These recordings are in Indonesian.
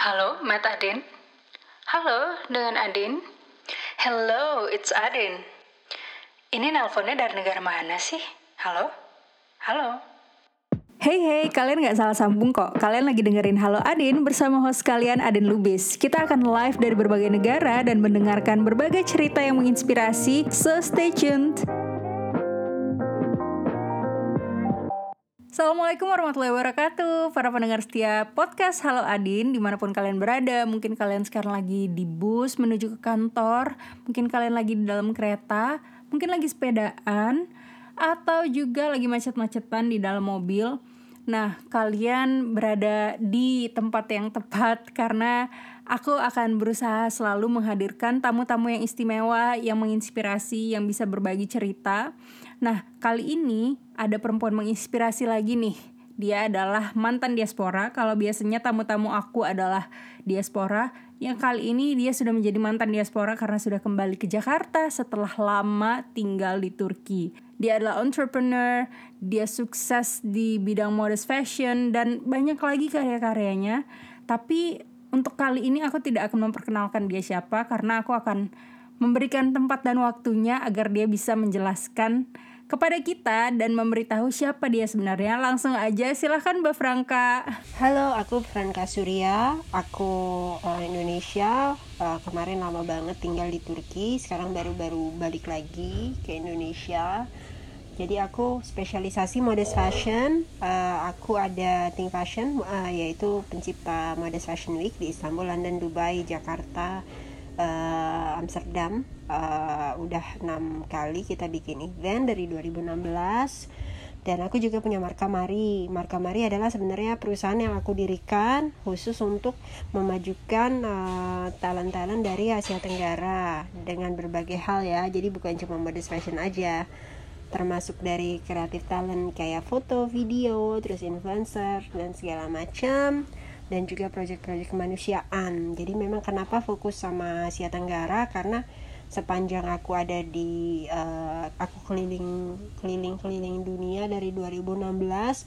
Halo, Matt Adin. Halo, dengan Adin. Hello, it's Adin. Ini nelponnya dari negara mana sih? Halo? Halo? Hey hey, kalian nggak salah sambung kok. Kalian lagi dengerin Halo Adin bersama host kalian Adin Lubis. Kita akan live dari berbagai negara dan mendengarkan berbagai cerita yang menginspirasi. So stay tuned. Assalamualaikum warahmatullahi wabarakatuh. Para pendengar setia podcast Halo Adin Di mana pun kalian berada Mungkin kalian sekarang lagi di bus menuju ke kantor Mungkin kalian lagi di dalam kereta Mungkin lagi sepedaan Atau juga lagi macet-macetan di dalam mobil. Nah kalian berada di tempat yang tepat Karena aku akan berusaha selalu menghadirkan tamu-tamu yang istimewa Yang menginspirasi, yang bisa berbagi cerita Nah, kali ini ada perempuan menginspirasi lagi nih. Dia adalah mantan diaspora. Kalau biasanya tamu-tamu aku adalah diaspora, yang kali ini dia sudah menjadi mantan diaspora karena sudah kembali ke Jakarta setelah lama tinggal di Turki. Dia adalah entrepreneur, dia sukses di bidang modest fashion dan banyak lagi karya-karyanya. Tapi untuk kali ini aku tidak akan memperkenalkan dia siapa karena aku akan memberikan tempat dan waktunya agar dia bisa menjelaskan kepada kita dan memberitahu siapa dia sebenarnya. Langsung aja silahkan Mbak Franka. Halo, aku Franka Surya. Aku uh, Indonesia. Uh, kemarin lama banget tinggal di Turki. Sekarang baru-baru balik lagi ke Indonesia. Jadi aku spesialisasi modest fashion. Uh, aku ada Think Fashion, uh, yaitu pencipta modest fashion week di Istanbul, London, Dubai, Jakarta, uh, Amsterdam uh, udah enam kali kita bikin event dari 2016 dan aku juga punya Marka Mari. Marka Mari adalah sebenarnya perusahaan yang aku dirikan khusus untuk memajukan uh, talent-talent dari Asia Tenggara dengan berbagai hal ya. Jadi bukan cuma modest fashion aja termasuk dari kreatif talent kayak foto, video, terus influencer dan segala macam dan juga proyek-proyek kemanusiaan. Jadi memang kenapa fokus sama Asia Tenggara karena sepanjang aku ada di uh, aku keliling keliling keliling dunia dari 2016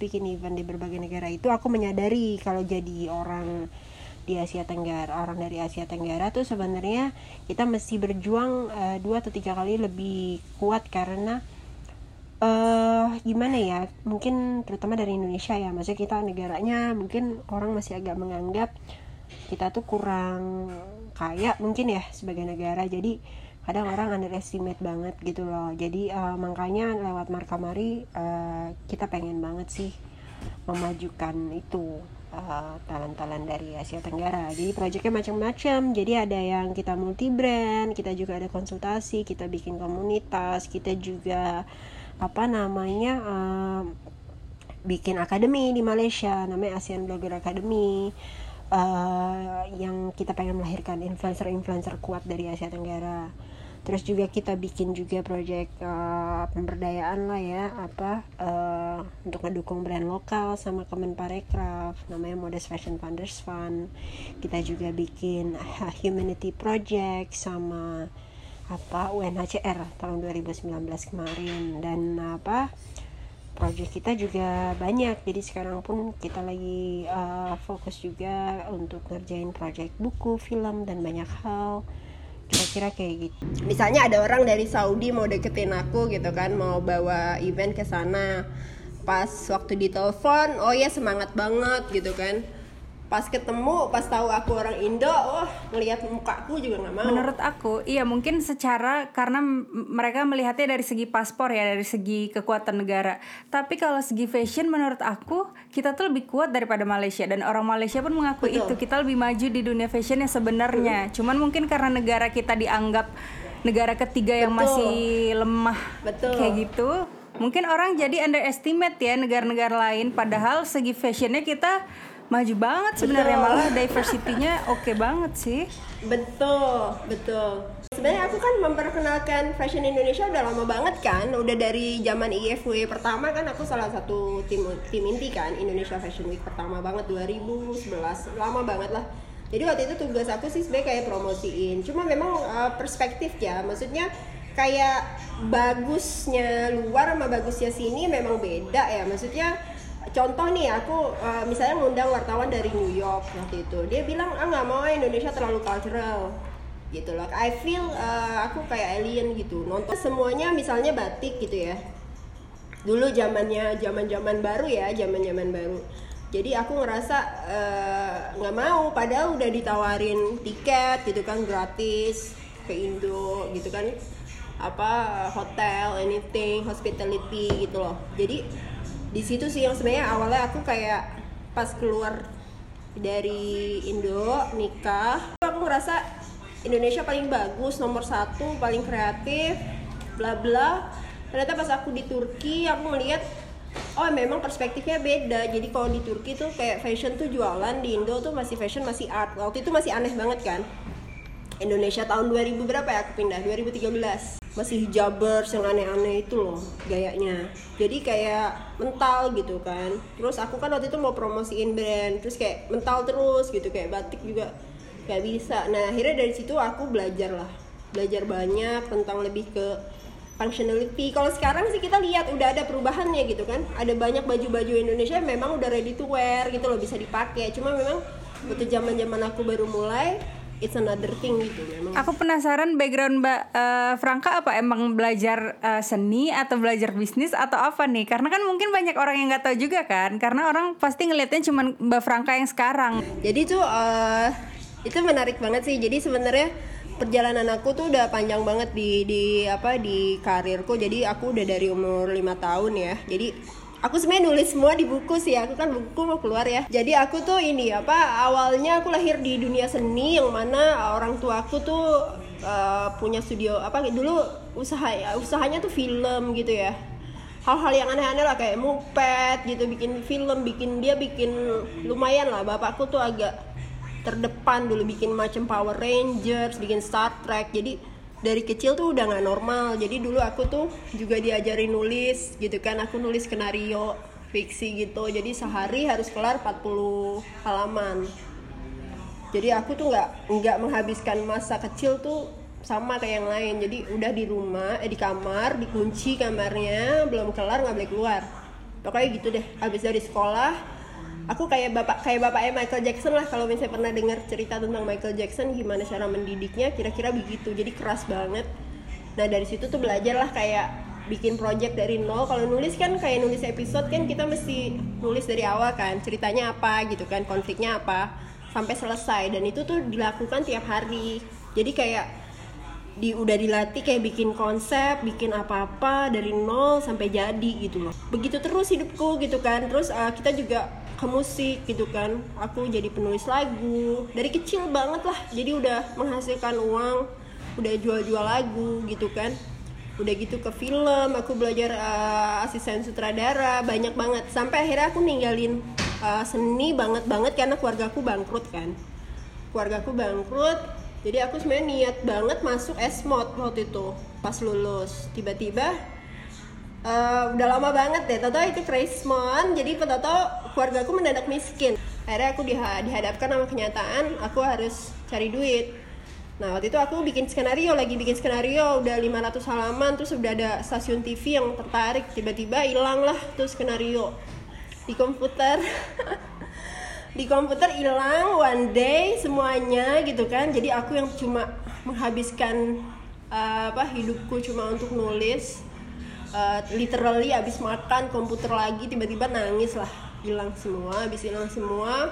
bikin event di berbagai negara itu aku menyadari kalau jadi orang di Asia Tenggara orang dari Asia Tenggara tuh sebenarnya kita mesti berjuang uh, dua atau tiga kali lebih kuat karena uh, gimana ya? Mungkin terutama dari Indonesia ya. Maksudnya kita negaranya mungkin orang masih agak menganggap kita tuh kurang kaya mungkin ya sebagai negara. Jadi kadang orang underestimate banget gitu loh. Jadi uh, makanya lewat Marka Mari uh, kita pengen banget sih memajukan itu uh, talent-talent dari Asia Tenggara. Jadi proyeknya macam-macam. Jadi ada yang kita multi brand kita juga ada konsultasi kita bikin komunitas kita juga apa namanya uh, bikin akademi di Malaysia namanya ASEAN Blogger Academy. Uh, yang kita pengen melahirkan influencer-influencer kuat dari Asia Tenggara. Terus juga kita bikin juga proyek uh, pemberdayaan lah ya apa uh, untuk mendukung brand lokal sama Kemenparekraf namanya Modest Fashion Founders Fund. Kita juga bikin humanity project sama apa UNHCR tahun 2019 kemarin. Dan apa project kita juga banyak. Jadi sekarang pun kita lagi uh, fokus juga untuk ngerjain project buku film dan banyak hal. Kira-kira kayak gitu. Misalnya ada orang dari Saudi mau deketin aku gitu kan mau bawa event ke sana. Pas waktu ditelepon oh ya semangat banget gitu kan pas ketemu pas tahu aku orang Indo wah ngelihat mukaku juga nggak mau menurut aku iya mungkin secara karena mereka melihatnya dari segi paspor ya dari segi kekuatan negara tapi kalau segi fashion menurut aku kita tuh lebih kuat daripada Malaysia dan orang Malaysia pun mengakui Betul. itu kita lebih maju di dunia fashion yang sebenarnya hmm. cuman mungkin karena negara kita dianggap negara ketiga yang masih lemah Betul. kayak gitu mungkin orang jadi underestimate ya negara-negara lain padahal segi fashionnya kita maju banget sebenarnya malah diversity-nya oke okay banget sih. Betul, betul. Sebenarnya aku kan memperkenalkan fashion Indonesia udah lama banget kan, udah dari zaman IFW pertama kan aku salah satu tim tim inti kan Indonesia Fashion Week pertama banget 2011, lama banget lah. Jadi waktu itu tugas aku sih sebenarnya kayak promosiin. Cuma memang uh, perspektif ya, maksudnya kayak bagusnya luar sama bagusnya sini memang beda ya. Maksudnya contoh nih aku uh, misalnya ngundang wartawan dari New York waktu itu dia bilang ah nggak mau Indonesia terlalu cultural. Gitu loh I feel uh, aku kayak alien gitu nonton semuanya misalnya batik gitu ya. Dulu zamannya zaman zaman baru ya zaman zaman baru. Jadi aku ngerasa nggak uh, mau padahal udah ditawarin tiket gitu kan gratis ke Indo gitu kan. Apa hotel anything hospitality gitu loh. Jadi di situ sih yang sebenarnya awalnya aku kayak pas keluar dari Indo nikah aku ngerasa Indonesia paling bagus nomor satu paling kreatif bla bla. Ternyata pas aku di Turki aku melihat oh memang perspektifnya beda. Jadi kalau di Turki tuh kayak fashion tuh jualan di Indo tuh masih fashion masih art. Waktu itu masih aneh banget kan Indonesia tahun 2000 berapa ya aku pindah? 2013 masih hijabers yang aneh-aneh itu loh gayanya. Jadi kayak mental gitu kan. Terus aku kan waktu itu mau promosiin brand terus kayak mental terus gitu kayak batik juga kayak bisa. Nah akhirnya dari situ aku belajar lah. Belajar banyak tentang lebih ke functionality. Kalau sekarang sih kita lihat udah ada perubahannya gitu kan. Ada banyak baju-baju Indonesia memang udah ready to wear gitu loh bisa dipakai. Cuma memang waktu zaman zaman aku baru mulai it's another thing gitu memang. Aku penasaran background Mbak uh, Franka apa emang belajar uh, seni atau belajar bisnis atau apa nih? Karena kan mungkin banyak orang yang nggak tahu juga kan. Karena orang pasti ngelihatnya cuma Mbak Franka yang sekarang. Jadi tuh uh, itu menarik banget sih. Jadi sebenarnya perjalanan aku tuh udah panjang banget di di apa di karirku. Jadi aku udah dari umur lima tahun ya. Jadi aku sebenarnya nulis semua di buku sih aku kan buku mau keluar ya. Jadi aku tuh ini apa awalnya aku lahir di dunia seni yang mana orang tua aku tuh uh, punya studio apa dulu usaha usahanya tuh film gitu ya. Hal-hal yang aneh-aneh lah kayak mupet gitu bikin film bikin dia bikin lumayan lah. Bapakku tuh agak terdepan dulu bikin macam Power Rangers bikin Star Trek. Jadi dari kecil tuh udah nggak normal. Jadi dulu aku tuh juga diajarin nulis gitu kan. Aku nulis skenario fiksi gitu. Jadi sehari harus kelar 40 halaman. Jadi aku tuh nggak nggak menghabiskan masa kecil tuh sama kayak yang lain. Jadi udah di rumah eh di kamar dikunci kamarnya belum kelar nggak boleh keluar. Pokoknya gitu deh. Habis dari sekolah aku kayak bapak kayak bapaknya Michael Jackson lah. Kalau misalnya pernah dengar cerita tentang Michael Jackson gimana cara mendidiknya kira-kira begitu. Jadi keras banget. Nah dari situ tuh belajar lah kayak bikin project dari nol. Kalau nulis kan kayak nulis episode kan kita mesti nulis dari awal kan ceritanya apa gitu kan konfliknya apa sampai selesai. Dan itu tuh dilakukan tiap hari. Jadi kayak di udah dilatih kayak bikin konsep, bikin apa-apa dari nol sampai jadi gitu loh. Begitu terus hidupku gitu kan. Terus uh, kita juga ke musik gitu kan. Aku jadi penulis lagu. Dari kecil banget lah. Jadi udah menghasilkan uang udah jual-jual lagu gitu kan. Udah gitu ke film aku belajar uh, asisten sutradara banyak banget. Sampai akhirnya aku ninggalin uh, seni banget banget karena keluarga aku bangkrut kan. Keluarga aku bangkrut. Jadi aku sebenarnya niat banget masuk esmod waktu itu pas lulus. Tiba-tiba uh, udah lama banget deh. Toto itu Krismon jadi Toto keluarga aku mendadak miskin. Akhirnya aku diha dihadapkan sama kenyataan aku harus cari duit. Nah waktu itu aku bikin skenario lagi bikin skenario. Udah 500 halaman terus udah ada stasiun TV yang tertarik. Tiba-tiba hilang lah tuh skenario. Di komputer. Di komputer hilang one day semuanya gitu kan. Jadi aku yang cuma menghabiskan uh, apa hidupku cuma untuk nulis uh, literally abis makan komputer lagi tiba-tiba nangis lah. Hilang semua abis hilang semua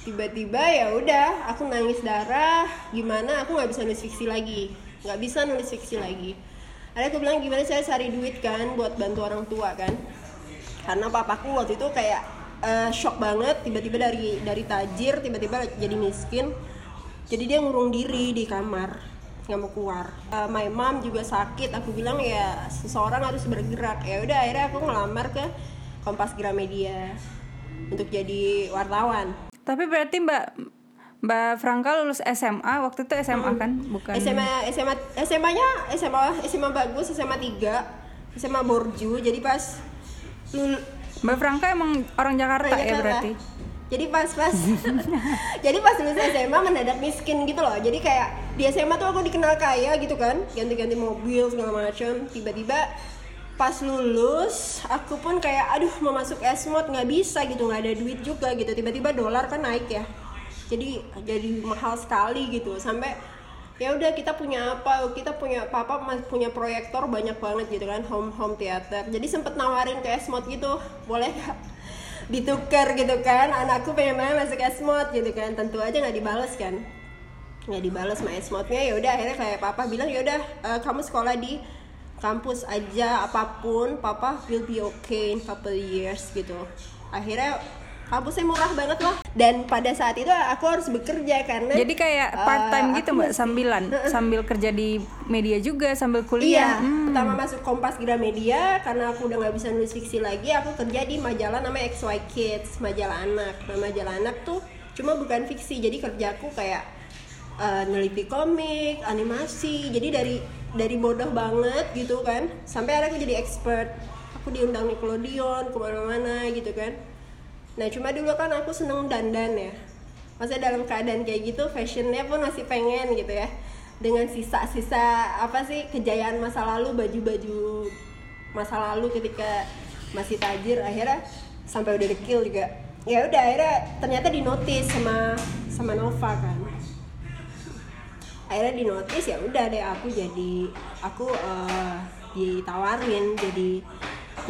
tiba-tiba ya udah aku nangis darah. Gimana? Aku nggak bisa nulis fiksi lagi. Nggak bisa nulis fiksi lagi. Ada aku bilang gimana saya cari duit kan buat bantu orang tua kan? Karena papaku waktu itu kayak uh, shock banget. Tiba-tiba dari dari tajir tiba-tiba jadi miskin. Jadi dia ngurung diri di kamar nggak mau keluar. Uh, my mom juga sakit. Aku bilang ya seseorang harus bergerak. Ya udah akhirnya aku ngelamar ke Kompas Gramedia untuk jadi wartawan. Tapi berarti mbak Mbak Franka lulus SMA waktu itu SMA hmm. kan? Bukan. SMA SMA SMA nya SMA SMA bagus SMA 3 SMA Borju. Jadi pas lul Mbak Franka emang orang Jakarta, orang Jakarta. ya berarti jadi pas pas. Jadi pas lulus SMA mendadak miskin gitu loh. Jadi kayak di SMA tuh aku dikenal kaya gitu kan. Ganti-ganti mobil segala macam tiba-tiba pas lulus aku pun kayak aduh mau masuk esmod nggak bisa gitu. Nggak ada duit juga gitu. Tiba-tiba dolar kan naik ya. Jadi jadi mahal sekali gitu. Sampai ya udah kita punya apa? Kita punya papa punya proyektor banyak banget gitu kan. Home home theater. Jadi sempet nawarin ke esmod gitu. Boleh gak ditukar gitu kan. Anakku pengen banget masuk esmod gitu kan. Tentu aja nggak dibales kan. Nggak dibales sama esmodnya ya udah akhirnya kayak papa bilang ya udah eh, kamu sekolah di kampus aja apa pun papa will be okay in couple years gitu. Akhirnya kampusnya murah banget lah dan pada saat itu aku harus bekerja karena Jadi kayak eh, part time gitu aku mbak, sambilan, sambil kerja di media juga, sambil kuliah. Iya, Hmm. pertama masuk Kompas Gramedia karena aku udah nggak bisa nulis fiksi lagi, aku kerja di majalah namanya XY Kids, majalah anak. Nah, majalah anak tuh cuma bukan fiksi, jadi kerjaku kayak eh, neliti komik, animasi. Jadi dari dari bodoh banget gitu kan, sampai akhirnya aku jadi expert. Aku diundang Nickelodeon ke mana-mana gitu kan. Nah cuma dulu kan aku seneng dandan ya. Maksudnya dalam keadaan kayak gitu fashionnya pun masih pengen gitu ya. Dengan sisa-sisa apa sih kejayaan masa lalu baju-baju masa lalu ketika masih tajir akhirnya sampai udah dekil juga. Ya udah akhirnya ternyata di notice sama sama Nova kan. Akhirnya di notice ya udah deh aku jadi aku eh, ditawarin jadi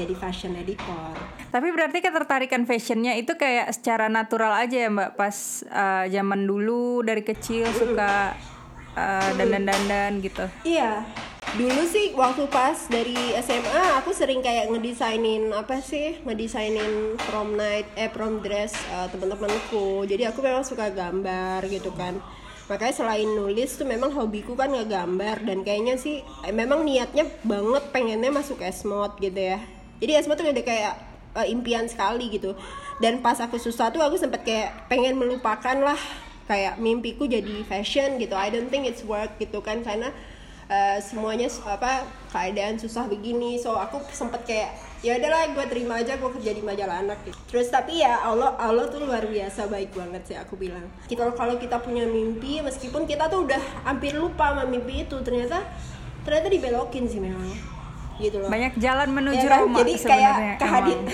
jadi fashion editor Tapi berarti ketertarikan fashionnya itu kayak secara natural aja ya mbak, pas uh, zaman dulu dari kecil suka uh, dandan-dandan gitu. Iya. Dulu sih waktu pas dari SMA aku sering kayak ngedesainin apa sih? Ngedesainin prom night eh prom dress eh, teman-temanku. Jadi aku memang suka gambar gitu kan. Makanya selain nulis tuh memang hobiku kan ngegambar dan kayaknya sih eh, memang niatnya banget pengennya masuk esmod gitu ya. Jadi esmod tuh udah kayak eh, impian sekali gitu. Dan pas aku susah tuh aku sempet kayak pengen melupakan lah kayak mimpiku jadi fashion gitu. I don't think it's work gitu kan karena eh, semuanya apa keadaan susah begini so aku sempet kayak ya udahlah gue terima aja gue kerja di majalah anak gitu. terus tapi ya Allah Allah tuh luar biasa baik banget sih aku bilang kita kalau kita punya mimpi meskipun kita tuh udah hampir lupa sama mimpi itu ternyata ternyata dibelokin sih memang gitu loh. Banyak jalan menuju Ya kan? Roma jadi kayak emang.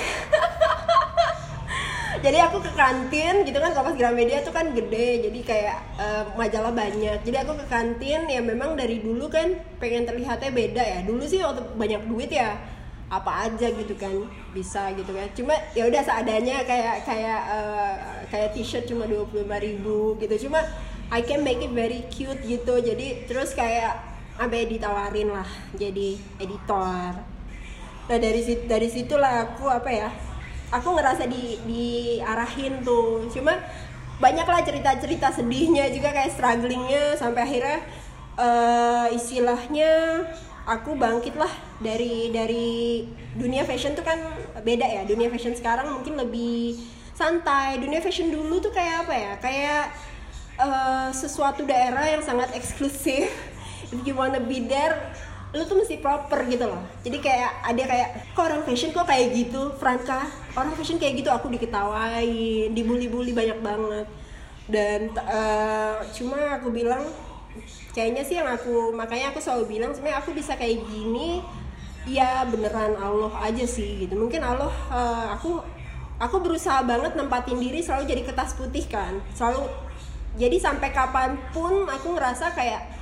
jadi aku ke kantin gitu kan Kompas Gramedia tuh kan gede jadi kayak eh, majalah banyak. Jadi aku ke kantin ya memang dari dulu kan pengen terlihatnya beda ya. Dulu sih waktu banyak duit ya apa aja gitu kan bisa gitu kan. Cuma ya udah seadanya kayak kayak eh, kayak t-shirt cuma dua puluh ribu gitu. Cuma I can make it very cute gitu. Jadi terus kayak sampai ditawarin lah jadi editor Nah dari situ dari situlah aku apa ya? Aku ngerasa di diarahin tuh. Cuma banyak lah cerita-cerita sedihnya juga kayak strugglingnya sampai akhirnya eh istilahnya aku bangkit lah dari dari dunia fashion tuh kan beda ya. Dunia fashion sekarang mungkin lebih santai. Dunia fashion dulu tuh kayak apa ya? Kayak eh, sesuatu daerah yang sangat eksklusif. If you wanna be there, lu tuh mesti proper gitu loh. Jadi kayak ada kayak kok orang fashion kok kayak gitu Franka orang fashion kayak gitu aku diketawain dibully-bully banyak banget. Dan eh, cuma aku bilang kayaknya sih yang aku makanya aku selalu bilang sebenarnya aku bisa kayak gini ya beneran Allah aja sih gitu. Mungkin Allah eh, aku aku berusaha banget nempatin diri selalu jadi kertas putih kan. Selalu jadi sampai kapan pun aku ngerasa kayak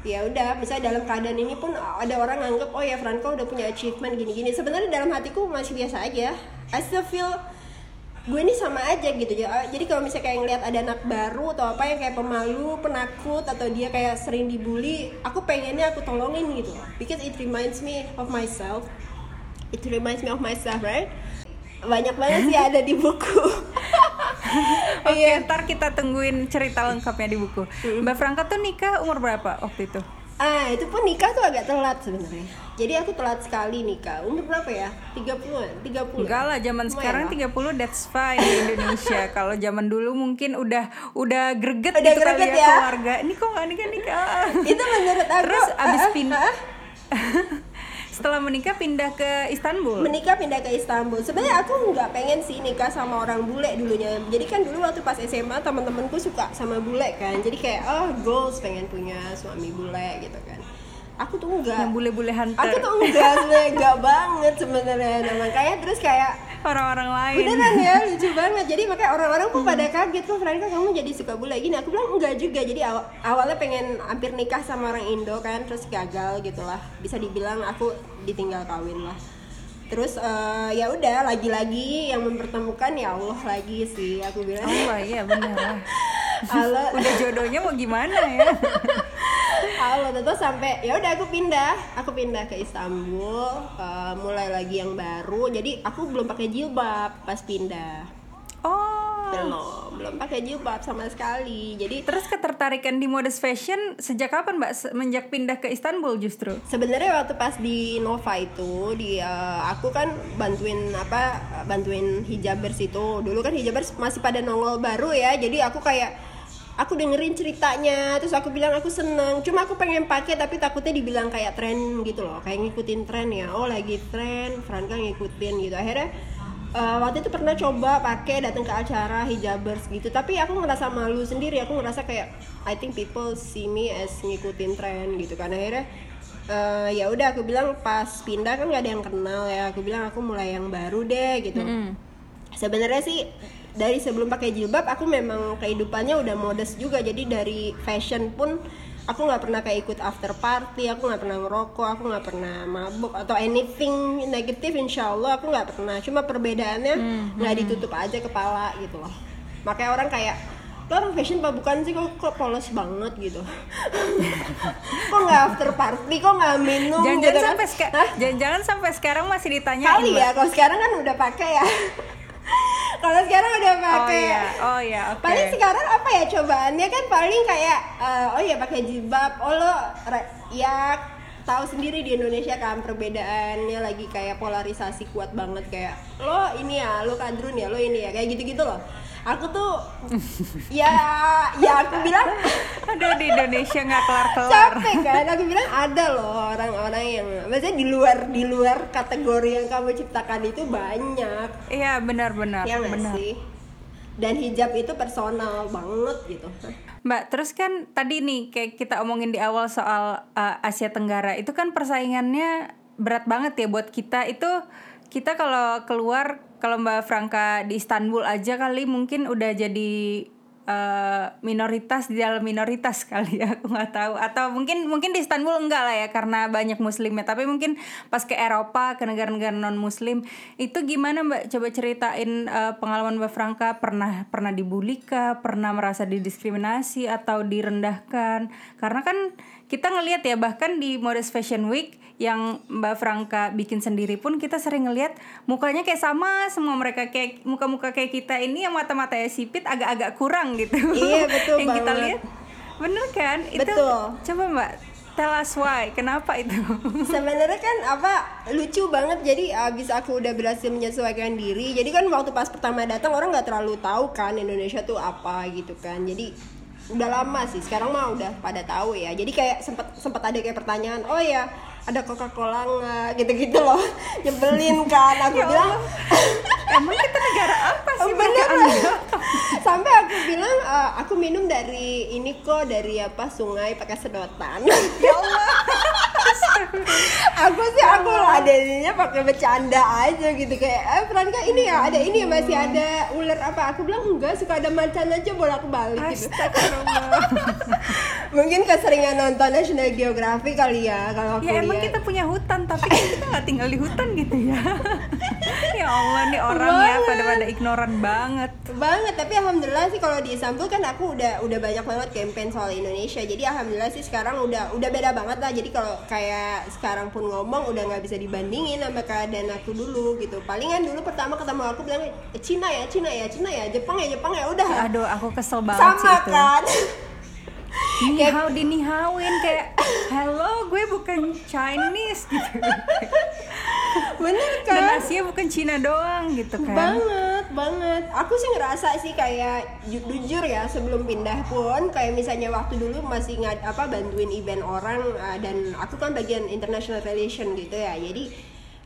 ya udah misalnya dalam keadaan ini pun ada orang nganggep oh ya Franco udah punya achievement gini-gini. Sebenarnya dalam hatiku masih biasa aja. I still feel gue ini sama aja gitu. Ya jadi kalau misalnya kayak ngeliat ada anak baru atau apa yang kayak pemalu penakut atau dia kayak sering dibully aku pengennya aku tolongin gitu. Because it reminds me of myself. It reminds me of myself right? Banyak banget sih ada di buku Oke, Iya. ntar kita tungguin cerita lengkapnya di buku. Mbak Franka tuh nikah umur berapa waktu itu? Ah, itu pun nikah tuh agak telat sebenarnya. Jadi aku telat sekali nikah. Umur berapa ya? 30-an, 30. Enggak lah, zaman Lumayan sekarang lah. 30 that's fine di Indonesia. Kalau zaman dulu mungkin udah udah greget Udah gitu greget kali ya, ya. keluarga. Ini kok nggak nikah nikah? Itu menurut aku Terus abis ah, ah, pindah ah, setelah menikah pindah ke Istanbul. menikah pindah ke Istanbul. Sebenarnya aku nggak pengen sih nikah sama orang bule dulunya. Jadi kan dulu waktu pas SMA teman-temanku suka sama bule kan. Jadi kayak oh goals pengen punya suami bule gitu kan. aku tuh enggak Yang bule-bule hunter. aku tuh enggak enggak banget sebenarnya nah makanya terus kayak orang-orang lain. beneran ya lucu banget. Jadi makanya orang-orang pun pada kaget kok Franka kamu jadi suka bule gini? Aku bilang enggak juga. Jadi aw- awalnya pengen hampir nikah sama orang Indo kan terus gagal gitulah. Bisa dibilang aku ditinggal kawin lah. Terus eh, ya udah lagi-lagi yang mempertemukan ya Allah lagi sih aku bilang. Oh iya benar lah. Allah Udah jodohnya mau gimana ya? Allah tentu sampai ya udah aku pindah aku pindah ke Istanbul eh, mulai lagi yang baru jadi aku belum pakai jilbab pas pindah Oh. belum belum pakai jilbab sama sekali jadi Terus ketertarikan di modest fashion sejak kapan Mbak? Semenjak pindah ke Istanbul justru? sebenarnya waktu pas di Nova itu di eh, aku kan bantuin apa bantuin hijabers itu dulu kan hijabers masih pada nongol baru ya jadi aku kayak aku dengerin ceritanya terus aku bilang aku seneng. Cuma aku pengen pakai tapi takutnya dibilang kayak tren gitu loh. Kayak ngikutin tren ya. Oh lagi tren Franka ngikutin gitu. Akhirnya eh, waktu itu pernah coba pakai datang ke acara hijabers gitu. Tapi aku ngerasa malu sendiri. Aku ngerasa kayak I think people see me as ngikutin tren gitu kan. Akhirnya eh, ya udah aku bilang pas pindah kan nggak ada yang kenal ya. Aku bilang aku mulai yang baru deh gitu. Sebenarnya sih dari sebelum pakai jilbab aku memang kehidupannya udah modest juga. Jadi dari fashion pun aku nggak pernah kayak ikut after party aku nggak pernah ngerokok aku nggak pernah mabuk atau anything negatif insya Allah aku nggak pernah. Cuma perbedaannya nggak ditutup aja kepala gitu loh. Makanya orang kayak lo orang fashion apa bukan sih? Kok, kok polos banget gitu? Kok nggak after party? Kok nggak minum Jangan-jangan gitu kan? sampai jangan-jangan sampai sekarang masih ditanyain kali ya kalau sekarang kan udah pakai ya kalau sekarang udah Oh pakai iya, oh iya, oke. paling sekarang apa ya cobaannya? Kan paling kayak eh, oh ya pakai jilbab. Oh lo ya tahu sendiri di Indonesia kan perbedaannya lagi kayak polarisasi kuat banget. Kayak lo ini ya lo kadrun ya lo ini ya kayak gitu-gitu loh aku tuh ya ya aku bilang Aduh di Indonesia nggak kelar-kelar. capek kan? Aku bilang ada loh orang-orang yang maksudnya di luar di luar kategori yang kamu ciptakan itu banyak. Iya benar-benar, ya nggak benar. sih? Dan hijab itu personal banget gitu. Mbak, terus kan tadi nih kayak kita omongin di awal soal uh, Asia Tenggara itu kan persaingannya berat banget ya buat kita. Itu kita kalau keluar kalau Mbak Franka di Istanbul aja kali mungkin udah jadi uh, minoritas di dalam minoritas kali ya aku nggak tahu. Atau mungkin mungkin di Istanbul enggak lah ya karena banyak muslimnya. Tapi mungkin pas ke Eropa ke negara-negara non muslim itu gimana Mbak? Coba ceritain uh, pengalaman Mbak Franka pernah pernah dibully pernah merasa didiskriminasi atau direndahkan? Karena kan kita ngelihat ya bahkan di Modest Fashion Week yang Mbak Franka bikin sendiri pun kita sering ngelihat mukanya kayak sama semua mereka kayak muka-muka kayak kita ini yang mata-matanya sipit agak-agak kurang gitu. Iya, betul yang kita lihat. Bener kan? Itu Betul. coba Mbak tell us why kenapa itu? sebenarnya kan apa lucu banget jadi abis aku udah berhasil menyesuaikan diri jadi kan waktu pas pertama datang orang nggak terlalu tahu kan Indonesia tuh apa gitu kan jadi udah lama sih sekarang mah udah pada tahu ya. Jadi kayak sempat sempat ada kayak pertanyaan oh ya ada Coca Cola nggak? Gitu-gitu loh. Nyebelin kan aku bilang. Emang kita negara apa sih? bener. Sampai aku bilang "Eh, aku minum dari ini kok dari apa sungai pakai sedotan. Ya Allah. Aku sih aku adanya pakai bercanda aja gitu. Kayak eh Franka ini ya ada ini ya masih ada ular apa? Aku bilang enggak suka ada macan aja bolak balik gitu. Mungkin keseringan nonton National Geographic kali ya kalau aku ya emang kita punya hutan tapi kan kita nggak tinggal di hutan gitu ya. Allah nih orang ya pada pada ignoran banget. banget tapi alhamdulillah sih kalau di Istanbul kan aku udah udah banyak banget campaign soal Indonesia. Jadi alhamdulillah sih sekarang udah udah beda banget lah. Jadi kalau kayak sekarang pun ngomong udah nggak bisa dibandingin sama keadaan aku dulu gitu. Palingan dulu pertama ketemu aku bilang "Eh, Cina ya Cina ya Cina ya Jepang ya Jepang ya. Udah. Aduh aku kesel banget sih sama itu. kan? Nihau dinihauin kayak hello gue bukan Chinese gitu. bener Dan kan Asia bukan Cina doang gitu kan. banget banget. Aku sih ngerasa sih kayak ju- jujur ya sebelum pindah pun kayak misalnya waktu dulu masih ngad apa bantuin event orang uh, dan aku kan bagian international relation gitu ya. Jadi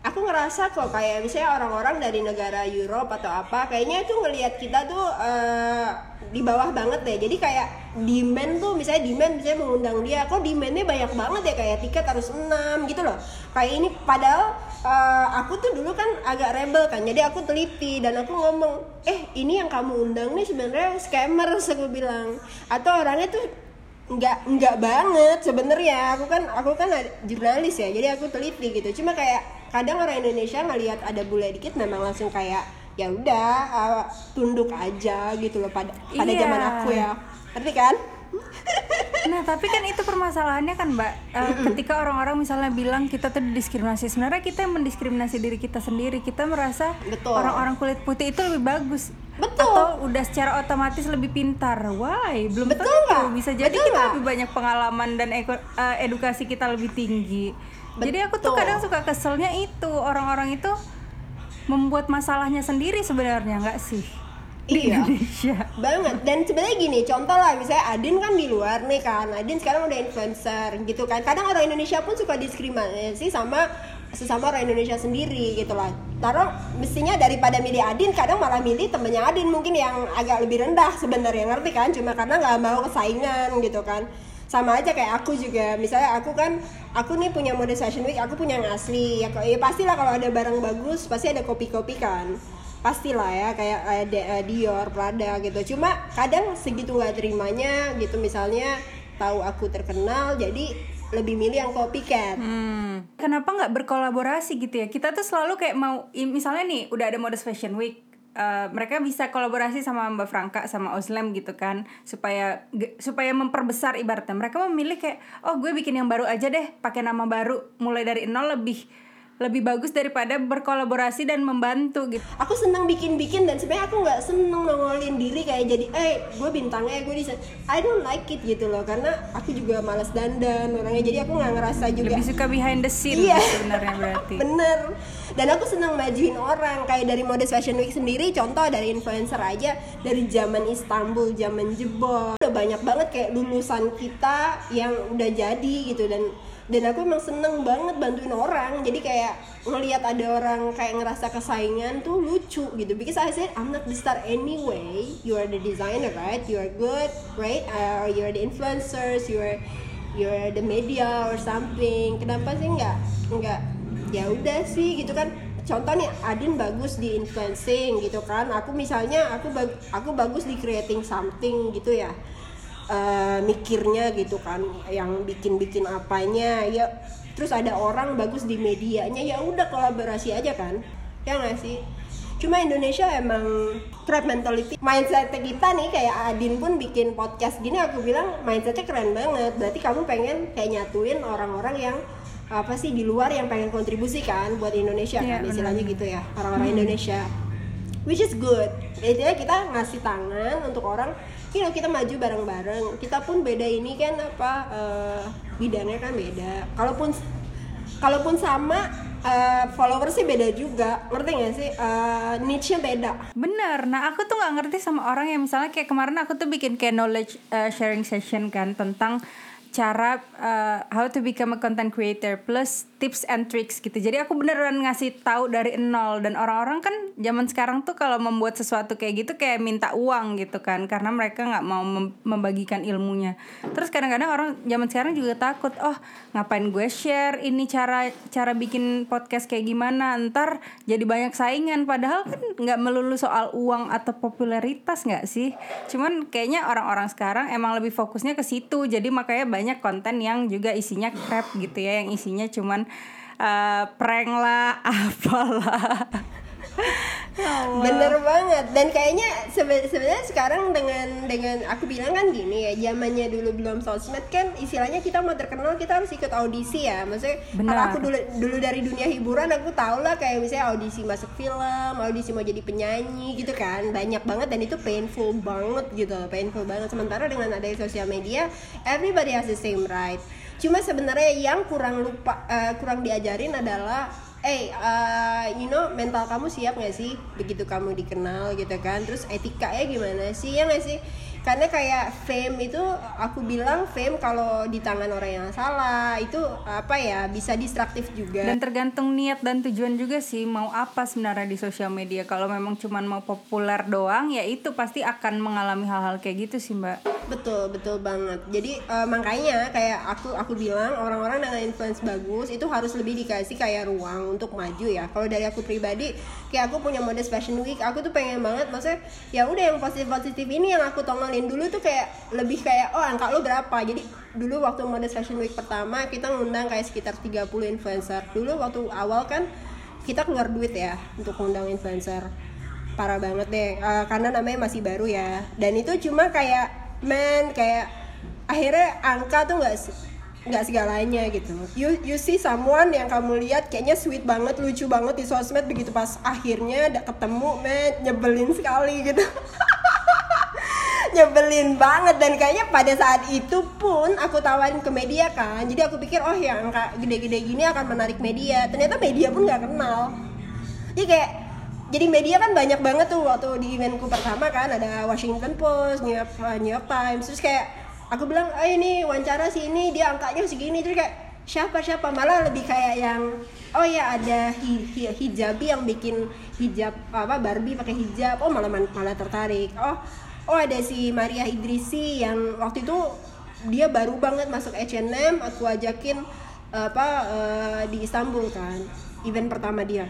aku ngerasa kok kayak misalnya orang-orang dari negara Europe atau apa kayaknya itu ngelihat kita tuh eh, di bawah banget deh. Jadi kayak demand tuh misalnya demand misalnya mengundang dia kok demandnya banyak banget ya? Kayak tiket harus 6 gitu loh. Kayak ini padahal eh, aku tuh dulu kan agak rebel kan. Jadi aku teliti dan aku ngomong eh ini yang kamu undang nih sebenarnya scammer aku bilang. Atau orangnya tuh nggak nggak banget sebenarnya. Aku kan aku kan jurnalis ya jadi aku teliti gitu. Cuma kayak kadang orang Indonesia ngelihat ada bule dikit memang langsung kayak ya udah uh, tunduk aja gitu loh pada pada Iya. zaman aku ya ngerti kan Nah tapi kan itu permasalahannya kan mbak Eh, Ketika orang-orang misalnya bilang kita tuh diskriminasi Sebenarnya kita yang mendiskriminasi diri kita sendiri Kita merasa orang-orang kulit putih itu lebih bagus Betul. Atau udah secara otomatis lebih pintar Why? Belum Betul tentu nggak? Bisa jadi Betul kita nggak? lebih banyak pengalaman dan eko- eh, edukasi kita lebih tinggi Jadi aku tuh Betul. kadang suka keselnya itu. Orang-orang itu membuat masalahnya sendiri sebenarnya nggak sih? Di Iya. Indonesia. Banget. Dan sebenarnya gini contoh lah misalnya Adin kan di luar nih kan. Adin sekarang udah influencer gitu kan. Kadang orang Indonesia pun suka diskriminasi sama sesama orang Indonesia sendiri gitu lah. Taruh mestinya daripada milih Adin kadang malah milih temennya Adin mungkin yang agak lebih rendah sebenarnya. Ngerti kan? Cuma karena nggak mau kesaingan gitu kan sama aja kayak aku juga misalnya aku kan aku nih punya mode fashion week aku punya yang asli ya, ya pastilah kalau ada barang bagus pasti ada kopi-kopi kan pastilah ya kayak ada eh, Dior, Prada gitu. Cuma kadang segitu nggak terimanya gitu misalnya tahu aku terkenal jadi lebih milih yang copycat. Hmm. Kenapa nggak berkolaborasi gitu ya? Kita tuh selalu kayak mau, misalnya nih, udah ada Modest Fashion Week, eh, mereka bisa kolaborasi sama Mbak Franka sama Oslem gitu kan, supaya supaya memperbesar ibaratnya. Mereka memilih kayak, oh gue bikin yang baru aja deh, pakai nama baru, mulai dari nol lebih lebih bagus daripada berkolaborasi dan membantu gitu. Aku senang bikin-bikin dan sebenarnya aku nggak seneng nongolin diri kayak jadi eh gue bintangnya gue desain. I don't like it gitu loh karena aku juga malas dandan orangnya jadi aku nggak ngerasa juga Lebih suka behind the scene Iya. sebenarnya berarti. Bener. Dan aku senang majuin orang kayak dari Modest Fashion Week sendiri contoh dari influencer aja dari zaman Istanbul, zaman jebol. Udah banyak banget kayak lulusan kita yang udah jadi gitu dan dan aku emang seneng banget bantuin orang. Jadi kayak ngelihat ada orang kayak ngerasa kesaingan tuh lucu gitu. Because I said I'm not the star anyway. You are the designer right? You are good right? Uh, you are the influencers you are you're the media or something. Kenapa sih nggak nggak ya udah sih gitu kan. Contoh nih Adin bagus di influencing gitu kan. Aku misalnya aku bag- aku bagus di creating something gitu ya. Eh, mikirnya gitu kan. Yang bikin-bikin apanya ya. Terus ada orang bagus di medianya ya udah kolaborasi aja kan. Ya nggak sih? Cuma Indonesia emang trap mentality. Mindset kita nih kayak Adin pun bikin podcast gini aku bilang mindsetnya keren banget. Berarti kamu pengen kayak nyatuin orang-orang yang apa sih di luar yang pengen kontribusi kan buat Indonesia Iya, kan istilahnya gitu ya orang-orang Indonesia. Which is good. Intinya kita ngasih tangan untuk orang you know, kita maju bareng-bareng. Kita pun beda ini kan apa eh, bidangnya kan beda. Kalaupun kalaupun sama eh, followersnya beda juga. Ngerti gak sih? Eh, niche-nya beda. Bener, nah aku tuh nggak ngerti sama orang yang misalnya kayak kemarin aku tuh bikin kayak knowledge uh, sharing session kan tentang cara uh, how to become a content creator plus tips and tricks gitu. Jadi aku beneran ngasih tahu dari nol. Dan orang-orang kan zaman sekarang tuh kalau membuat sesuatu kayak gitu kayak minta uang gitu kan. Karena mereka nggak mau mem- membagikan ilmunya. Terus kadang-kadang orang zaman sekarang juga takut, oh ngapain gue share ini cara cara bikin podcast kayak gimana? Ntar jadi banyak saingan. Padahal kan nggak melulu soal uang atau popularitas nggak sih? Cuman kayaknya orang-orang sekarang emang lebih fokusnya ke situ. Jadi makanya banyak konten yang juga isinya crap gitu ya yang isinya cuman eh, prank lah apalah bener banget. Dan kayaknya sebe- sebenarnya sekarang dengan dengan aku bilang kan gini ya zamannya dulu belum sosmed kan istilahnya kita mau terkenal kita harus ikut audisi ya. Maksudnya kalau aku dulu dulu dari dunia hiburan aku tau lah kayak misalnya audisi masuk film audisi mau jadi penyanyi gitu kan. Banyak banget dan itu painful banget gitu painful banget. Sementara dengan adanya sosial media everybody has the same right. Cuma sebenarnya yang kurang lupa eh, kurang diajarin adalah eh uh, you know mental kamu siap gak sih? Begitu kamu dikenal gitu kan. Terus etikanya gimana sih? Ya gak sih karena kayak fame itu aku bilang fame kalau di tangan orang yang salah itu apa ya bisa distraktif juga Dan tergantung niat dan tujuan juga sih mau apa sebenarnya di sosial media. Kalau memang cuman mau populer doang ya itu pasti akan mengalami hal-hal kayak gitu sih, Mbak. betul betul banget jadi eh, makanya kayak aku aku bilang orang-orang dengan influence bagus itu harus lebih dikasih kayak ruang untuk maju ya kalau dari aku pribadi kayak aku punya modest fashion week aku tuh pengen banget maksudnya ya udah yang positif positif ini yang aku dulu tuh kayak lebih kayak oh angka lu berapa? Jadi dulu waktu modest fashion week pertama kita ngundang kayak sekitar 30 influencer. Dulu waktu awal kan kita keluar duit ya untuk ngundang influencer. Parah banget deh Eh, karena namanya masih baru ya. Dan itu cuma kayak men kayak akhirnya angka tuh nggak nggak segalanya gitu. You you see someone yang kamu lihat kayaknya sweet banget lucu banget di sosmed begitu pas akhirnya ketemu men nyebelin sekali gitu nyebelin banget. Dan kayaknya pada saat itu pun aku tawarin ke media kan. Jadi aku pikir oh ya angka gede-gede gini akan menarik media. Ternyata media pun nggak kenal. Jadi kayak jadi media kan banyak banget tuh waktu di eventku pertama kan. Ada Washington Post, New York, uh, New York Times. Terus kayak aku bilang ah ini wawancara si ini dia angkanya segini. Terus kayak siapa siapa? Malah lebih kayak yang oh ya ada hi, hi, hijabi yang bikin hijab apa Barbie pakai hijab. Oh malah malah tertarik. Oh oh ada si Maria Idrisi yang waktu itu dia baru banget masuk H&M aku ajakin apa eh, di Istanbul kan event pertama dia.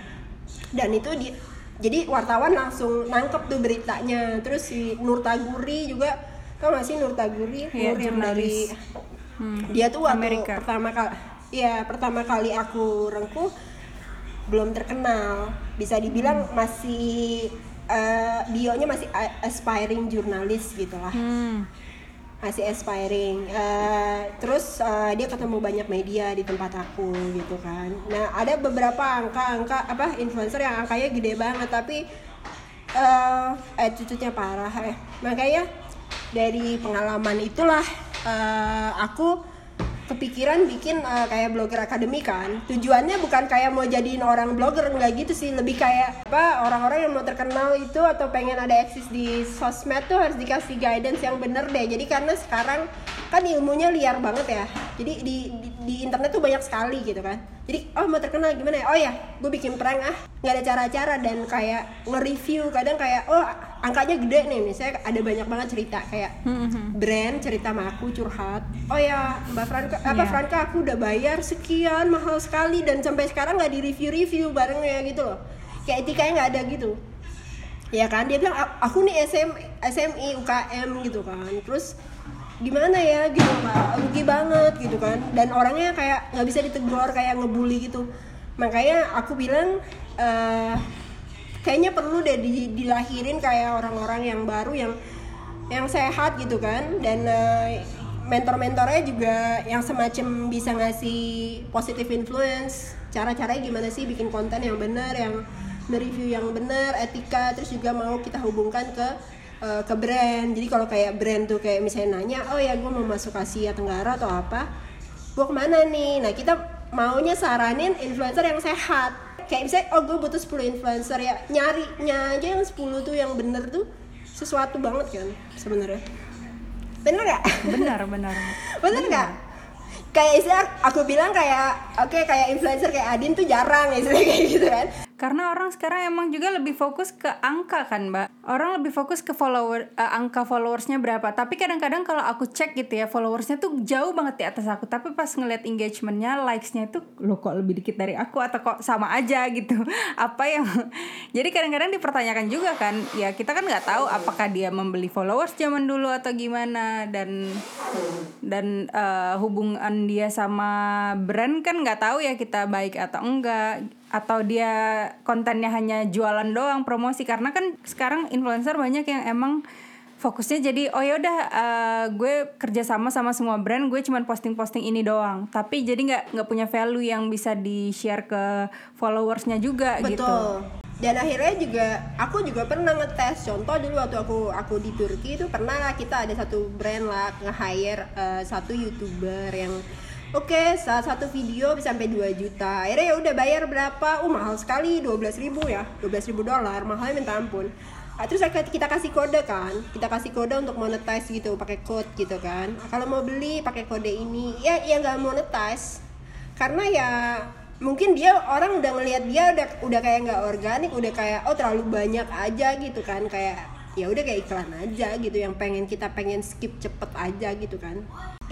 Dan itu di jadi wartawan langsung nangkep tuh beritanya. Terus si Nur Taguri juga tau gak sih Nur Taguri Iya, Nur yang dari. Hmm, dia tuh waktu Amerika. pertama kali ya pertama kali aku rengkuh belum terkenal. Bisa dibilang masih eh, bionya masih aspiring jurnalis gitu lah Hmm. masih aspiring. Eh, terus eh, dia ketemu banyak media di tempat aku gitu kan. Nah ada beberapa angka-angka apa influencer yang angkanya gede banget tapi eh attitude-nya parah eh. Makanya dari pengalaman itulah eh, aku kepikiran bikin eh, kayak blogger akademi kan. Tujuannya bukan kayak mau jadiin orang blogger nggak gitu sih. Lebih kayak apa orang-orang yang mau terkenal itu atau pengen ada eksis di sosmed tuh harus dikasih guidance yang bener deh. Jadi karena sekarang kan ilmunya liar banget ya. Jadi di, di, di internet tuh banyak sekali gitu kan. Jadi oh mau terkenal gimana ya? Oh ya gue bikin prank ah. Nggak ada cara-cara dan kayak nge-review kadang kayak oh angkanya gede nih. Misalnya ada banyak banget cerita kayak brand cerita sama aku curhat oh ya mbak Franka apa Iya. Franka aku udah bayar sekian mahal sekali dan sampai sekarang nggak di review-review barengnya gitu loh. Kayak etikanya nggak ada gitu. Ya kan? Dia bilang "A- aku nih SM, SMI UKM gitu kan. Terus gimana ya gitu rugi banget gitu kan. Dan orangnya kayak nggak bisa ditegur kayak ngebully gitu. Makanya aku bilang eh, kayaknya perlu deh di- dilahirin kayak orang-orang yang baru yang yang sehat gitu kan. Dan eh, mentor-mentornya juga yang semacam bisa ngasih positive influence. Cara-caranya gimana sih bikin konten yang benar yang nge-review yang benar etika terus juga mau kita hubungkan ke eh, ke brand. Jadi kalau kayak brand tuh kayak misalnya nanya oh ya gue mau masuk Asia Tenggara atau apa gue ke mana nih? Nah kita maunya saranin influencer yang sehat. Kayak misalnya oh gue butuh 10 influencer ya nyarinya aja yang 10 tuh yang bener tuh sesuatu banget kan sebenarnya. Bener gak? Benar, benar. bener nggak? Kayak istilah aku bilang kayak oke kayak influencer kayak Adin tuh jarang istilah kayak gitu kan Karena orang sekarang emang juga lebih fokus ke angka kan, Mbak. Orang lebih fokus ke follower eh, angka followersnya berapa. Tapi kadang-kadang kalau aku cek gitu ya, followersnya tuh jauh banget di atas aku. Tapi pas ngeliat engagementnya, likesnya itu lo kok lebih dikit dari aku atau kok sama aja gitu. Apa yang jadi kadang-kadang dipertanyakan juga kan, ya kita kan nggak tahu apakah dia membeli followers zaman dulu atau gimana dan dan eh, hubungan dia sama brand kan nggak tahu ya kita baik atau enggak atau dia kontennya hanya jualan doang promosi? Karena kan sekarang influencer banyak yang emang fokusnya jadi oh yaudah eh, gue kerjasama sama semua brand gue cuman posting-posting ini doang. Tapi jadi nggak nggak punya value yang bisa di share ke followersnya juga gitu. Betul. Dan akhirnya juga aku juga pernah ngetes. Contoh dulu waktu aku aku di Turki itu pernah kita ada satu brand lah nge-hire eh, satu youtuber yang Oke, salah satu video bisa sampai 2 juta. Akhirnya ya udah bayar berapa? Uh, mahal sekali, 12.000 ribu ya. 12.000 ribu dolar, mahalnya minta ampun. Ah, terus kita kasih kode kan kita kasih kode untuk monetize gitu pakai code gitu kan kalau mau beli pakai kode ini ya ya nggak monetize karena ya mungkin dia orang udah ngelihat dia udah udah kayak nggak organik udah kayak oh terlalu banyak aja gitu kan kayak ya udah kayak iklan aja gitu yang pengen kita pengen skip cepet aja gitu kan.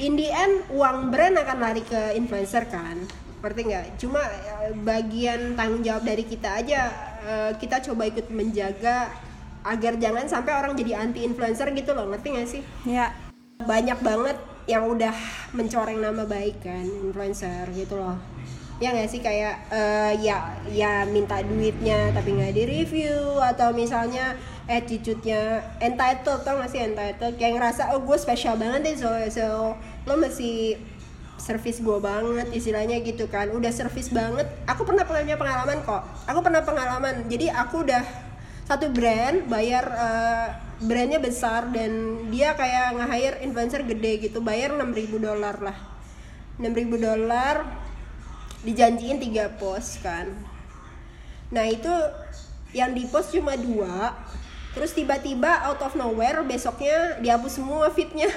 In the end uang brand akan lari ke influencer kan. Ngerti nggak? Cuma eh, bagian tanggung jawab dari kita aja eh, kita coba ikut menjaga agar jangan sampai orang jadi anti influencer gitu loh ngerti nggak sih? Ya, banyak banget yang udah mencoreng nama baik kan influencer gitu loh ya nggak sih kayak eh, ya ya minta duitnya tapi nggak di review atau misalnya attitude-nya entitled tau gak sih entitled? Kayak ngerasa oh gue spesial banget deh so so lo masih service gue banget istilahnya gitu kan. Udah service banget aku pernah punya pengalaman kok. Aku pernah pengalaman. Jadi aku udah satu brand bayar eh, brandnya besar dan dia kayak nge-hire influencer gede gitu bayar 6000 dolar lah. 6000 dolar dijanjiin tiga post kan. Nah itu yang di post cuma dua. Terus tiba-tiba out of nowhere besoknya dihapus semua fitnya.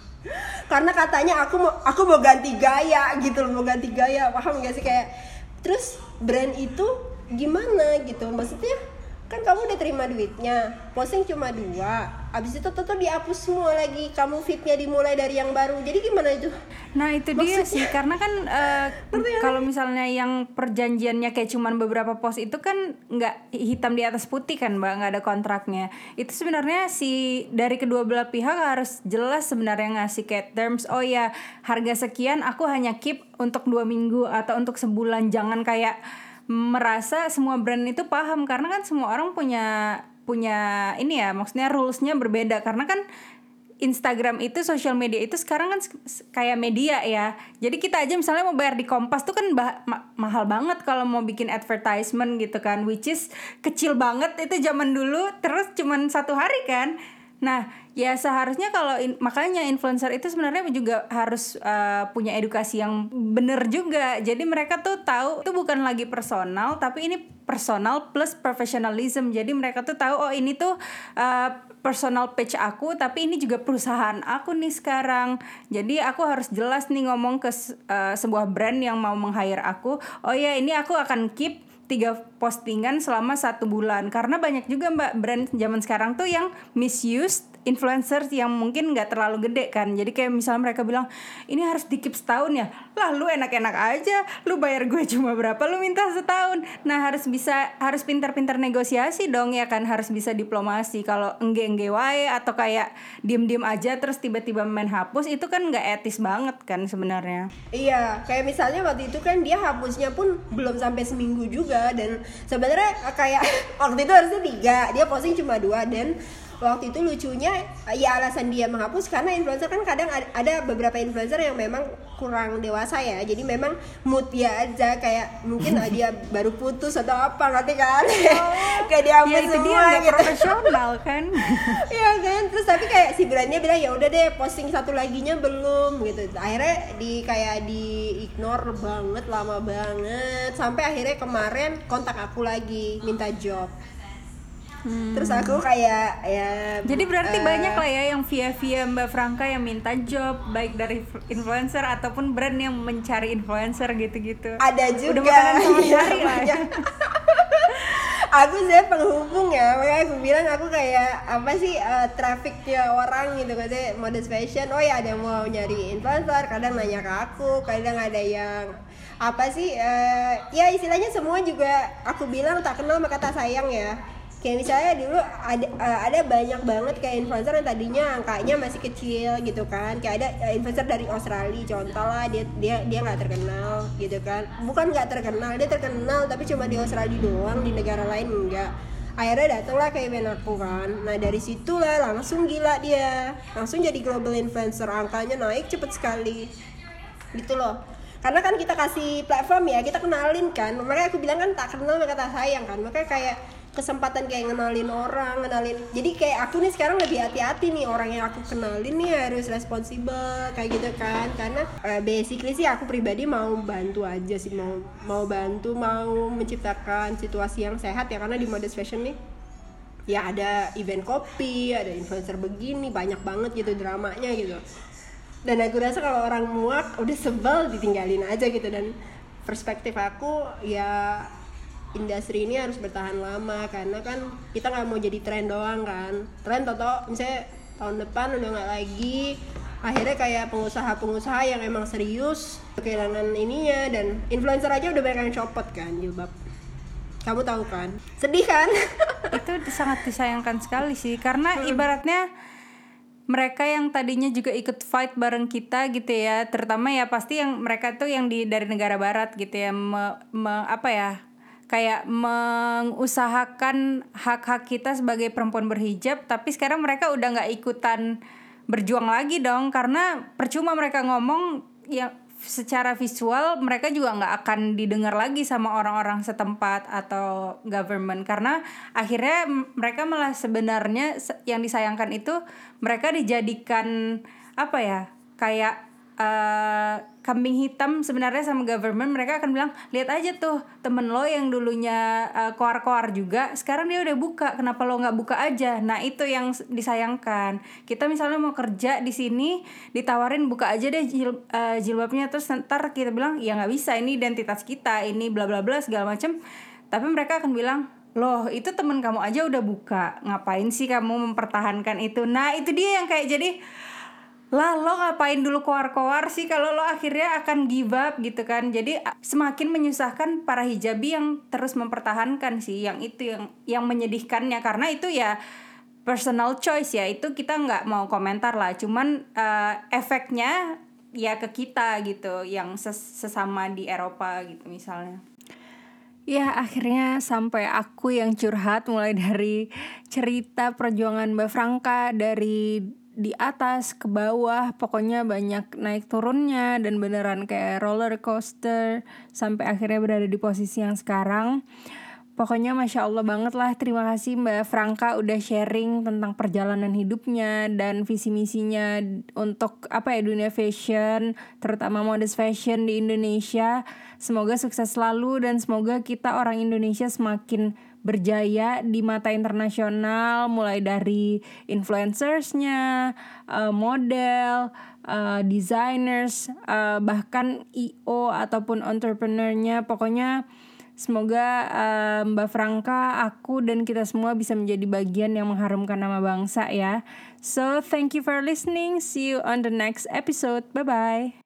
Karena katanya aku mau aku mau ganti gaya gitu loh mau ganti gaya paham gak sih? Kayak terus brand itu gimana gitu? Maksudnya kan kamu udah terima duitnya posting cuma dua abis itu tetap dihapus semua lagi. Kamu fitnya dimulai dari yang baru. Jadi gimana itu? Nah itu dia sih. Karena kan eh, kalau misalnya yang perjanjiannya kayak cuman beberapa pos itu kan nggak hitam di atas putih kan mbak? Nggak ada kontraknya. Itu sebenarnya si dari kedua belah pihak harus jelas sebenarnya ngasih kayak terms oh ya harga sekian aku hanya keep untuk dua minggu atau untuk sebulan. Jangan kayak merasa semua brand itu paham. Karena kan semua orang punya punya ini ya maksudnya rulesnya berbeda karena kan Instagram itu social media itu sekarang kan kayak media ya. Jadi kita aja misalnya mau bayar di Kompas tuh kan bah- ma- mahal banget kalau mau bikin advertisement gitu kan, which is kecil banget itu zaman dulu terus cuman satu hari kan. Nah, ya seharusnya kalau in- makanya influencer itu sebenarnya juga harus uh, punya edukasi yang bener juga. Jadi mereka tuh tahu itu bukan lagi personal, tapi ini personal plus professionalism. Jadi mereka tuh tahu oh ini tuh uh, personal page aku, tapi ini juga perusahaan aku nih sekarang. Jadi aku harus jelas nih ngomong ke uh, sebuah brand yang mau meng-hire aku. Oh ya ini aku akan keep tiga postingan selama satu bulan. Karena banyak juga mbak brand zaman sekarang tuh yang misuse influencers yang mungkin nggak terlalu gede kan. Jadi kayak misalnya mereka bilang ini harus di keep setahun ya? Lah lu enak-enak aja. Lu bayar gue cuma berapa lu minta setahun. Nah harus bisa harus pintar-pintar negosiasi dong ya kan? Harus bisa diplomasi. Kalau engge-engge wae atau kayak diem-diem aja terus tiba-tiba main hapus itu kan nggak etis banget kan sebenarnya. Iya, kayak misalnya waktu itu kan dia hapusnya pun belum sampai seminggu juga dan sebenarnya kayak waktu itu harusnya tiga, dia posting cuma dua dan waktu itu lucunya ya alasan dia menghapus karena influencer kan kadang ada, beberapa influencer yang memang kurang dewasa ya. Jadi memang mood dia aja kayak mungkin dia baru putus atau apa ngerti kan? Kayak dihapus ya itu dia semua gitu. profesional kan? Iya kan, terus tapi kayak si brandnya bilang ya udah deh posting satu laginya belum gitu. Akhirnya di kayak di ignore banget lama banget. Sampai akhirnya kemarin kontak aku lagi minta job. Terus aku kayak ya Jadi berarti eh, banyak lah ya yang via-via Mbak Franka yang minta job baik dari influencer ataupun brand yang mencari influencer gitu-gitu. ada juga Udah makanan sama Iya, cari lah ya. aku saya penghubung ya makanya aku bilang aku kayak apa sih eh, trafficnya orang gitu kan modest fashion oh ya ada yang mau nyari influencer kadang nanya ke aku kadang ada yang apa sih eh, ya istilahnya semua juga aku bilang tak kenal maka kata sayang ya kayak misalnya dulu ada eh, ada banyak banget kayak influencer yang tadinya angkanya masih kecil gitu kan. Kayak ada eh, influencer dari Australia contoh lah dia dia dia nggak terkenal gitu kan. Bukan nggak terkenal dia terkenal tapi cuma di Australia doang di negara lain enggak akhirnya datanglah kayak event aku kan. Nah dari situlah langsung gila dia. Langsung jadi global influencer angkanya naik cepet sekali. Gitu loh. Karena kan kita kasih platform ya kita kenalin kan. Makanya aku bilang kan tak kenal maka tak sayang kan. Makanya kayak kesempatan kayak ngenalin orang ngenalin jadi kayak aku nih sekarang lebih hati-hati nih orang yang aku kenalin nih harus responsibel kayak gitu kan. Karena eh, basically sih aku pribadi mau bantu aja sih mau mau bantu mau menciptakan situasi yang sehat ya karena di modest fashion nih ya ada event kopi ada influencer begini banyak banget gitu dramanya gitu. Dan aku rasa kalau orang muak udah sebel ditinggalin aja gitu. Dan perspektif aku ya industri ini harus bertahan lama karena kan kita nggak mau jadi tren doang kan. Tren toto misalnya tahun depan udah nggak lagi. Akhirnya kayak pengusaha-pengusaha yang emang serius kehilangan ininya dan influencer aja udah banyak yang copot kan jilbab. Kamu tahu kan? Sedih kan? Itu sangat disayangkan sekali sih karena ibaratnya mereka yang tadinya juga ikut fight bareng kita gitu ya terutama ya pasti yang mereka tuh yang di dari negara barat gitu ya me, me- apa ya kayak mengusahakan hak-hak kita sebagai perempuan berhijab tapi sekarang mereka udah nggak ikutan berjuang lagi dong karena percuma mereka ngomong yang secara visual mereka juga nggak akan didengar lagi sama orang-orang setempat atau government. Karena akhirnya mereka malah sebenarnya se- yang disayangkan itu mereka dijadikan apa ya kayak eh, kambing hitam sebenarnya sama government mereka akan bilang lihat aja tuh temen lo yang dulunya eh, koar-koar juga sekarang dia udah buka kenapa lo nggak buka aja? Nah itu yang disayangkan. Kita misalnya mau kerja di sini ditawarin buka aja deh jil- eh, jilbabnya terus ntar kita bilang ya nggak bisa ini identitas kita ini bla bla bla segala macem. Tapi mereka akan bilang loh itu temen kamu aja udah buka ngapain sih kamu mempertahankan itu? Nah itu dia yang kayak jadi lah lo ngapain dulu koar-koar sih kalau lo akhirnya akan give up gitu kan? Jadi semakin menyusahkan para hijabi yang terus mempertahankan sih yang itu yang yang menyedihkannya. Karena itu ya personal choice ya. Itu kita nggak mau komentar lah. Cuman eh, efeknya ya ke kita gitu yang ses- sesama di Eropa gitu misalnya. Ya akhirnya sampai aku yang curhat mulai dari cerita perjuangan Mbak Franka dari di atas ke bawah pokoknya banyak naik turunnya dan beneran kayak roller coaster sampai akhirnya berada di posisi yang sekarang. Pokoknya Masya Allah banget lah. Terima kasih Mbak Franka udah sharing tentang perjalanan hidupnya Dan visi misinya untuk apa ya dunia fashion Terutama modest fashion di Indonesia. Semoga sukses selalu dan semoga kita orang Indonesia semakin berjaya di mata internasional Mulai dari influencersnya, eh, model, eh, designers, eh, bahkan IO ataupun entrepreneurnya Pokoknya Semoga eh, Mbak Franka, aku dan kita semua bisa menjadi bagian yang mengharumkan nama bangsa ya. So, thank you for listening. See you on the next episode. Bye bye.